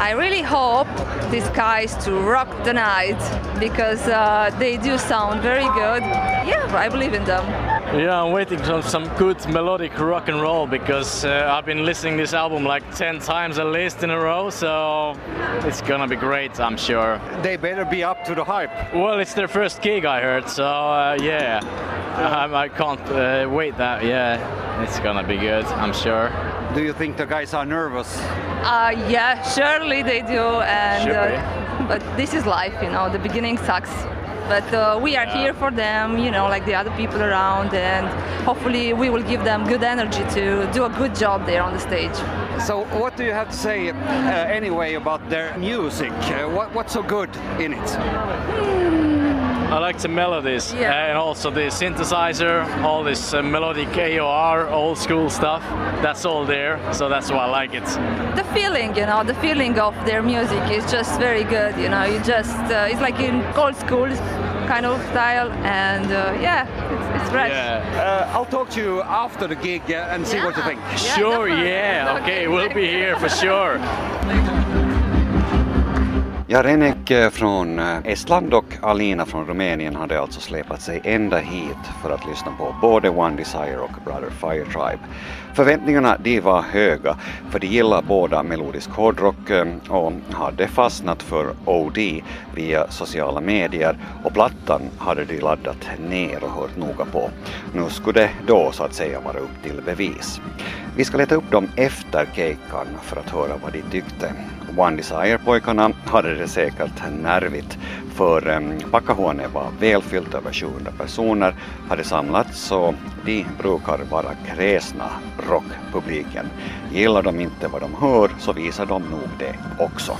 I really hope these guys to rock the night because uh, they do sound very good. Yeah, I believe in them. Yeah, I'm waiting for some good melodic rock and roll because uh, I've been listening this album like 10 times at least in a row, so it's gonna be great, I'm sure. They better be up to the hype. Well, it's their first gig, I heard, so uh, yeah, I, I can't uh, wait that, yeah, it's gonna be good, I'm sure. Do you think the guys are nervous? Uh, yeah, surely they do, and uh, but this is life, you know. The beginning sucks, but uh, we are here for them, you know, like the other people around, and hopefully we will give them good energy to do a good job there on the stage. So, what do you have to say uh, anyway about their music? Uh, what, what's so good in it? I like the melodies Yeah. and also the synthesizer, all this uh, melodic AOR, old school stuff. That's all there, so that's why I like it. The feeling, you know, the feeling of their music is just very good. You know, you just uh, it's like in old school kind of style, and uh, yeah, it's, it's fresh. Yeah. Uh, I'll talk to you after the gig uh, and see what you think. Yeah, Sure, definitely. yeah. Okay, we'll be here for sure. Ja, Renek eh, från eh, Estland och Alina från Rumänien hade alltså släpat sig ända hit för att lyssna på både One Desire och Brother Fire Tribe. Förväntningarna de var höga för de gillar båda melodisk hårdrock eh, och hade fastnat för OD via sociala medier och plattan hade de laddat ner och hört noga på. Nu skulle det då så att säga vara upp till bevis. Vi ska leta upp dem efter keikan för att höra vad de tyckte. One Desire-pojkarna hade det säkert nervigt för eh, Packahuone var välfyllt, över 700 personer hade samlats och de brukar vara kräsna rockpubliken. Gillar de inte vad de hör så visar de nog det också.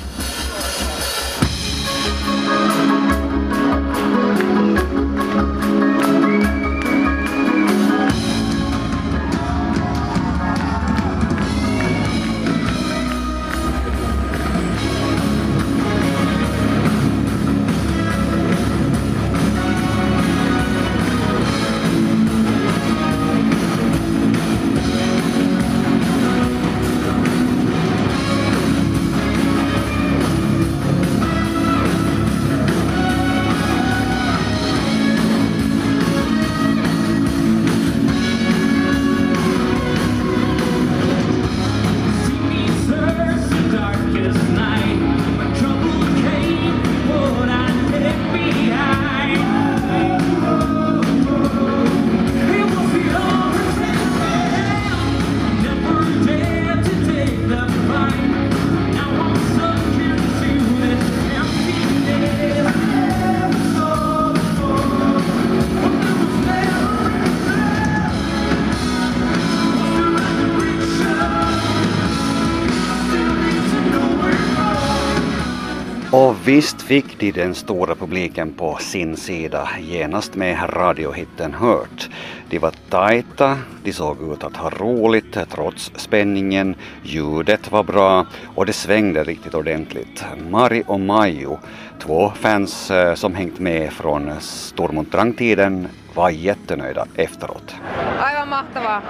Och visst fick de den stora publiken på sin sida genast med radiohitten Hört. De var tajta, de såg ut att ha roligt trots spänningen, ljudet var bra och det svängde riktigt ordentligt. Mari och Maiju, två fans eh, som hängt med från Stormont Drang-tiden, var jättenöjda efteråt. Aivan mahtavaa,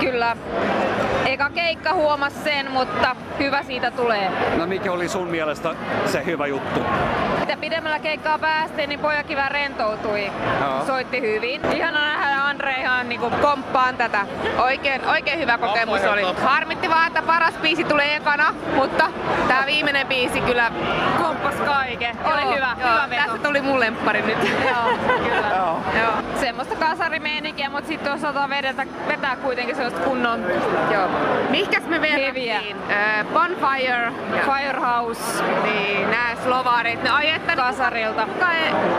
kyllä. Eka keikka huomasi sen, mutta hyvä siitä tulee. No mikä oli sun mielestä se hyvä juttu? Mitä pidemmällä keikkaa päästiin, niin pojakin vähän rentoutui. Joo. Soitti hyvin. Ihana nähdä Andre ihan niinku komppaan tätä. Oikein, oikein hyvä kokemus oli. Harmitti vaan, että paras biisi tulee ekana, mutta tää viimeinen biisi kyllä komppas kaiken. Oli hyvä, hyvä veto. Tästä tuli mun lemppari nyt. Joo, kyllä. Joo. Joo. Semmoista kasarimeininkiä, mutta sitten osataan vedetä, vetää kuitenkin sellaista kunnon Joo. Mihkäs me verrattiin? Äh, Bonfire, Firehouse, niin nämä slovarit, ne ai että kasarilta. kai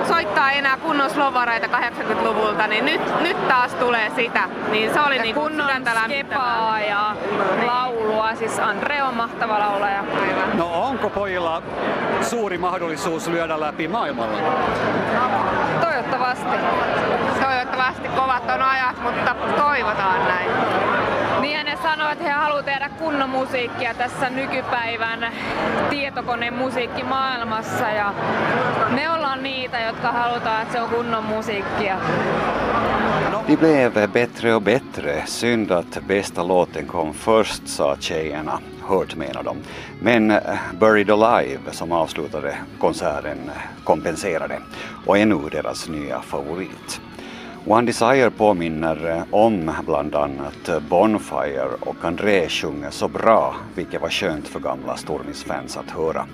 soittaa enää kunnon slovareita 80-luvulta, niin nyt, nyt taas tulee sitä. Niin se oli Ja niinku kunnon skepaa ja. Siis Andre on mahtava laulaja. No onko pojilla suuri mahdollisuus lyödä läpi maailmalla? Toivottavasti. Toivottavasti kovat on ajat, mutta toivotaan näin. Niin ne sanoo, että he haluavat tehdä kunnon musiikkia tässä nykypäivän tietokonemusiikkimaailmassa ja me ollaan niitä, jotka halutaan, että se on kunnon musiikkia. De blev bättre och bättre. Synd att bästa låten kom först, sa tjejerna. hört menar de. Men eh, Buried Alive som avslutade konserten kompenserade och är nu deras nya favorit. One Desire påminner eh, om bland annat eh, Bonfire och André sjunger så bra, vilket var skönt för gamla Stormis-fans att höra.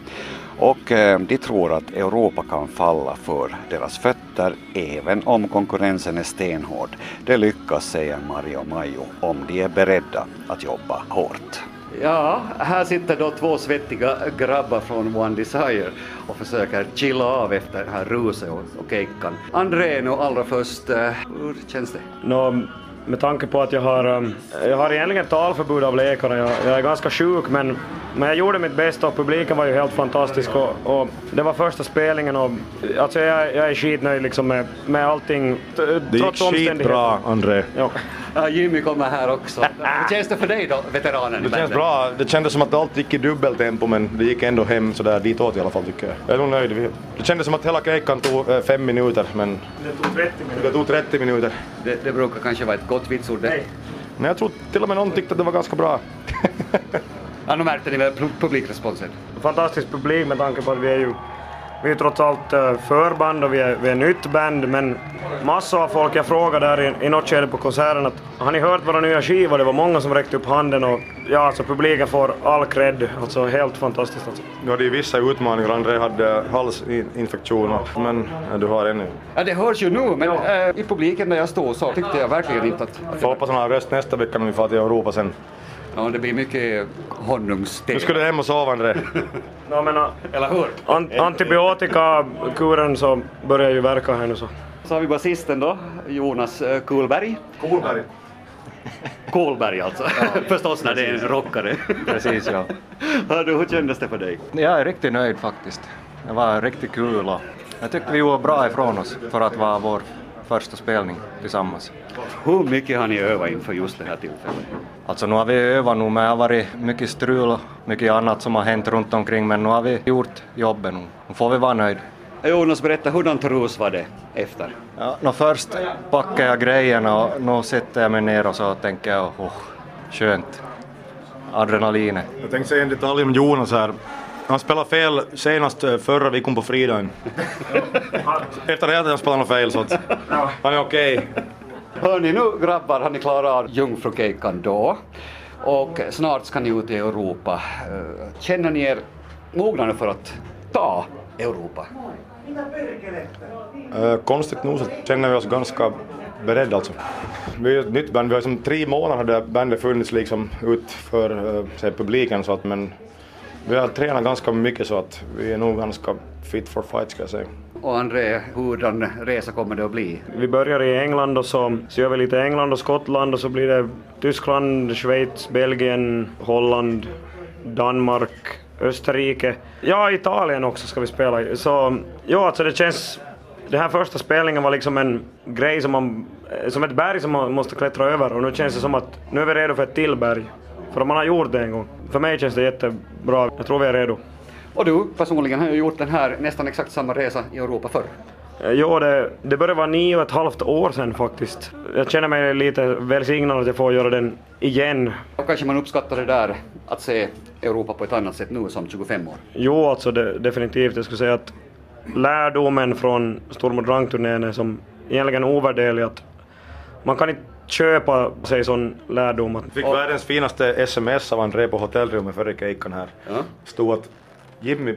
Och eh, de tror att Europa kan falla för deras fötter även om konkurrensen är stenhård. Det lyckas, säger Mario Majo, om de är beredda att jobba hårt. Ja, här sitter då två svettiga grabbar från One Desire och försöker chilla av efter det här ruset och, och kejkan. André, nu allra först, eh, hur känns det? Nå, med tanke på att jag har, um, jag har egentligen talförbud av läkare, jag, jag är ganska sjuk men, men jag gjorde mitt bästa och publiken var ju helt fantastisk och, och det var första spelningen och alltså jag, jag är skitnöjd liksom med, med allting t- Det gick skitbra, André. Ja. Ja, Jimmy kommer här också. Hur känns det för dig då, veteranen Det känns bra. Det kändes som att allt gick i dubbeltempo men det gick ändå hem sådär ditåt i alla fall tycker jag. Jag är nog nöjd. Det kändes som att hela kejkan tog eh, fem minuter men Det tog 30 minuter. det tog 30 minuter. Det, det brukar kanske vara ett gott vitsord det. Men jag tror till och med någon tyckte att det var ganska bra. Ja, nu märkte ni väl pu- publikresponsen? Fantastisk publik med tanke på att vi är ju vi är trots allt eh, förband och vi är, vi är nytt band men massor av folk, jag frågade där i, i något skede på konserten att har ni hört våra nya skivor? Det var många som räckte upp handen och ja, alltså publiken får all cred. Alltså helt fantastiskt alltså. Du hade ju vissa utmaningar. André hade halsinfektion och- men ja, du har ännu. Ja, det hörs ju nu, men eh, i publiken där jag stod så tyckte jag verkligen inte att... Får hoppas han har röst nästa vecka när vi far till Europa sen. Ja, det blir mycket honungste. Nu ska du hem och sova André. No, men, eh, Eller hur? an, antibiotikakuren så börjar ju verka här nu så. Så har vi basisten då, Jonas eh, Kuhlberg. Kolberg. Kolberg alltså, förstås när det är en rockare. Precis, ja. Hör du, hur kändes det för dig? Jag är riktigt nöjd faktiskt. Det var riktigt kul och jag tyckte vi gjorde bra ifrån oss för att vara vår första spelning tillsammans. Hur mycket har ni övat inför just det här tillfället? Alltså nu har vi övat nu, men det har varit mycket strul och mycket annat som har hänt runt omkring, men nu har vi gjort jobbet nu. Nu får vi vara nöjda. Jonas, berätta, hurdant rus var det efter? Ja, nå först packade jag grejerna och nu sätter jag mig ner och så tänker jag, oh, skönt. Adrenalinet. Jag tänkte säga en detalj om Jonas här. Han spelade fel senast eh, förra veckan på fredagen. Efter det hade han spelat något fel så att han är okej. Hörni, nu grabbar har ni klarat av Jungfrukejkan då och snart ska ni ut i Europa. Eh, Känner ni er mogna nu för att ta Europa? Eh, konstigt nog så känner vi oss ganska beredda alltså. Vi är ett nytt band, vi har som tre månader det bandet funnits liksom ut för säg, publiken så att men vi har tränat ganska mycket så att vi är nog ganska fit for fight ska jag säga. Och André, hurdan resa kommer det att bli? Vi börjar i England och så, så gör vi lite England och Skottland och så blir det Tyskland, Schweiz, Belgien, Holland, Danmark, Österrike. Ja, Italien också ska vi spela i. Så ja, alltså det känns... Den här första spelningen var liksom en grej som man... Som ett berg som man måste klättra över och nu känns det som att nu är vi redo för ett till berg. För man har gjort det en gång. För mig känns det jättebra. Jag tror vi är redo. Och du personligen har ju gjort den här nästan exakt samma resa i Europa förr. Eh, Jo, det, det börjar vara nio och ett halvt år sedan faktiskt. Jag känner mig lite välsignad att jag får göra den igen. Och kanske man uppskattar det där att se Europa på ett annat sätt nu som 25 år. Jo, alltså det, definitivt. Jag skulle säga att lärdomen från Storm och Drang-turnén är som egentligen ovärderlig. Att man kan inte köpa sig sån lärdom. Att, Fick världens finaste sms av André på hotellrummet före kejkan här. Ja. Stod att Jimmy,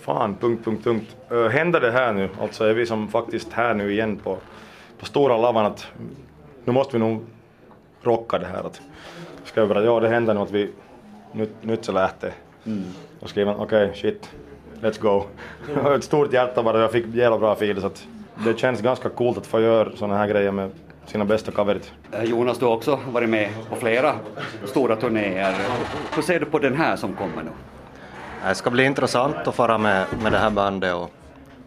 fan, punkt, punkt, punkt. Uh, händer det här nu, alltså är vi som faktiskt här nu igen på, på stora lavan att nu måste vi nog rocka det här. Att, skrev bara ja det händer nu att vi nyt, nyt se lähtee. Och skrev han okej shit, let's go. Ett stort hjärta bara, jag fick jävla bra feeling så att det känns ganska coolt att få göra såna här grejer med sina bästa kaverit. Eh, Jonas, du har också varit med på flera stora turnéer. Hur ser du på den här som kommer nu? Det ska bli intressant att fara med, med det här bandet och,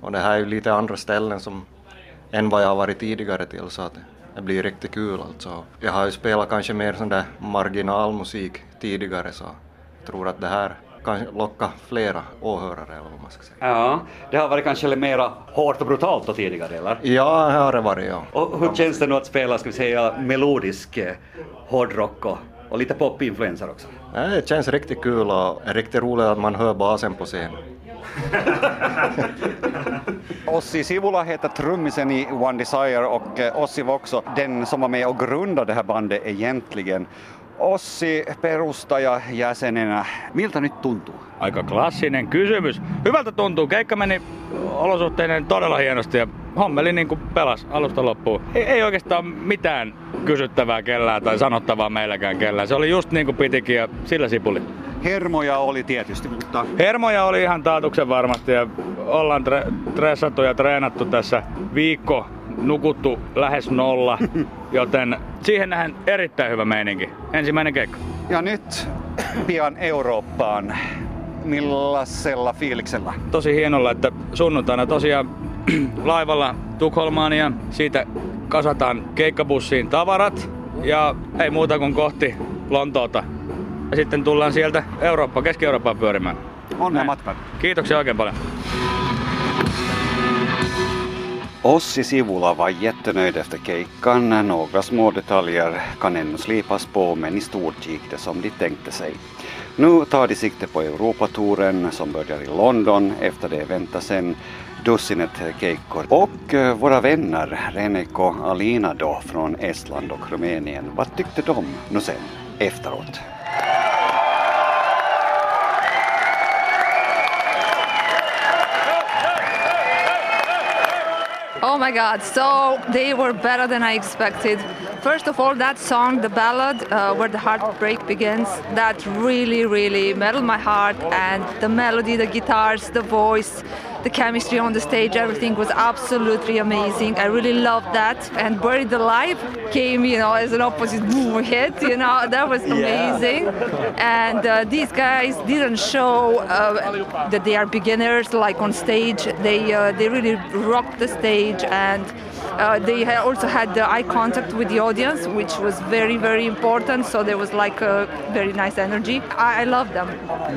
och det här är ju lite andra ställen som, än vad jag har varit tidigare till så att det blir riktigt kul alltså. Jag har ju spelat kanske mer sån där marginalmusik tidigare så jag tror att det här locka flera åhörare eller vad man ska säga. Ja, det har varit kanske mera hårt och brutalt då tidigare, eller? Ja, det har det varit ja. Och hur känns det nu att spela, ska vi säga, melodisk eh, hårdrock och Och lite popinfluenser också. Det känns riktigt kul och är riktigt roligt att man hör basen på scen. Ossi Sivula heter trummisen i One Desire och eh, Ossi var också den som var med och grundade det här bandet egentligen. Ossi perustajajäsenenä, miltä nyt tuntuu? Aika klassinen kysymys. Hyvältä tuntuu. Keikka meni olosuhteinen todella hienosti ja hommeli niin kuin pelas alusta loppuun. Ei, ei oikeastaan mitään kysyttävää kellään tai sanottavaa meilläkään kellään. Se oli just niin kuin pitikin ja sillä sipuli. Hermoja oli tietysti, mutta... Hermoja oli ihan taatuksen varmasti ja ollaan tre- tressattu ja treenattu tässä viikko, nukuttu lähes nolla, joten siihen nähdään erittäin hyvä meininki. Ensimmäinen keikka. Ja nyt pian Eurooppaan. Millaisella fiiliksellä? Tosi hienolla, että sunnuntaina tosiaan laivalla Tukholmaan ja siitä kasataan keikkabussiin tavarat ja ei muuta kuin kohti Lontoota. Ja sitten tullaan sieltä Eurooppa, Keski-Eurooppaan pyörimään. Onnea matkan. Kiitoksia oikein paljon. Ossi Sivula var jättenöjd efter keikkan. Några små detaljer kan ännu slipas på men i stort gick det som de tänkte sig. Nu tar de sikte på Europatouren som börjar i London. Efter det väntar sen dussinet keikkor. Och eh, våra vänner Renek och Alina då från Estland och Rumänien, vad tyckte de nu sen efteråt? Oh my God! So they were better than I expected. First of all, that song, the ballad, uh, where the heartbreak begins, that really, really melted my heart. And the melody, the guitars, the voice, the chemistry on the stage, everything was absolutely amazing. I really loved that. And Buried Alive came, you know, as an opposite boom hit. You know, that was amazing. And uh, these guys didn't show uh, that they are beginners, like on stage. They uh, they really rocked the stage and. Uh, they also had the eye contact with the audience, which was very, very important. So there was like a very nice energy. I, I love them.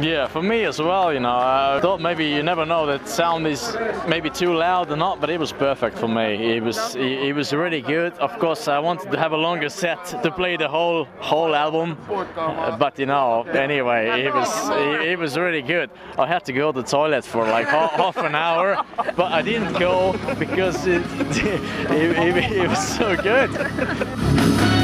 Yeah, for me as well, you know, I thought maybe you never know that sound is maybe too loud or not, but it was perfect for me. It was it, it was really good. Of course, I wanted to have a longer set to play the whole whole album, uh, but you know, anyway, it was it, it was really good. I had to go to the toilet for like half, half an hour, but I didn't go because it, it, it, it was so good.